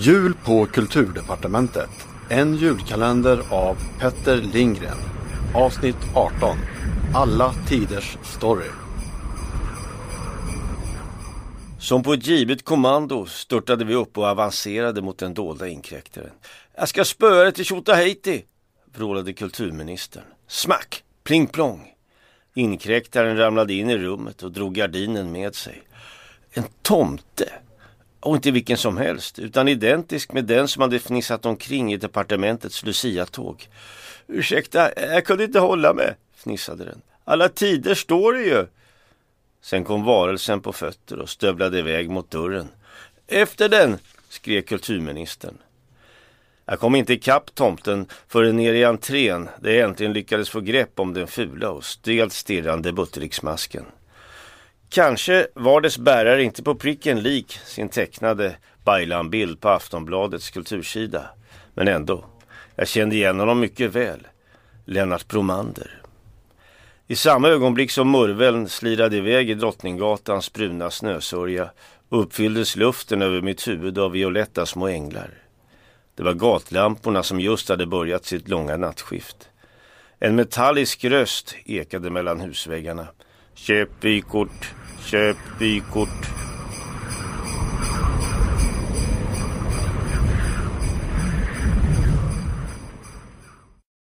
Jul på Kulturdepartementet. En julkalender av Petter Lindgren. Avsnitt 18. Alla tiders story. Som på ett givet kommando störtade vi upp och avancerade mot den dolda inkräktaren. Jag ska spöa dig till Tjotahejti! vrålade kulturministern. Smack! Pling plong! Inkräktaren ramlade in i rummet och drog gardinen med sig. En tomte! Och inte vilken som helst, utan identisk med den som hade fnissat omkring i departementets luciatåg. Ursäkta, jag kunde inte hålla mig, fnissade den. Alla tider står det ju. Sen kom varelsen på fötter och stövlade iväg mot dörren. Efter den, skrek kulturministern. Jag kom inte ikapp tomten förrän ner i entrén där jag äntligen lyckades få grepp om den fula och stelt stirrande Buttericksmasken. Kanske var dess bärare inte på pricken lik sin tecknade Baylan-bild på Aftonbladets kultursida. Men ändå, jag kände igen honom mycket väl. Lennart Bromander. I samma ögonblick som murveln slirade iväg i Drottninggatans bruna snösörja uppfylldes luften över mitt huvud av violetta små änglar. Det var gatlamporna som just hade börjat sitt långa nattskift. En metallisk röst ekade mellan husväggarna. Köp vykort, köp vykort.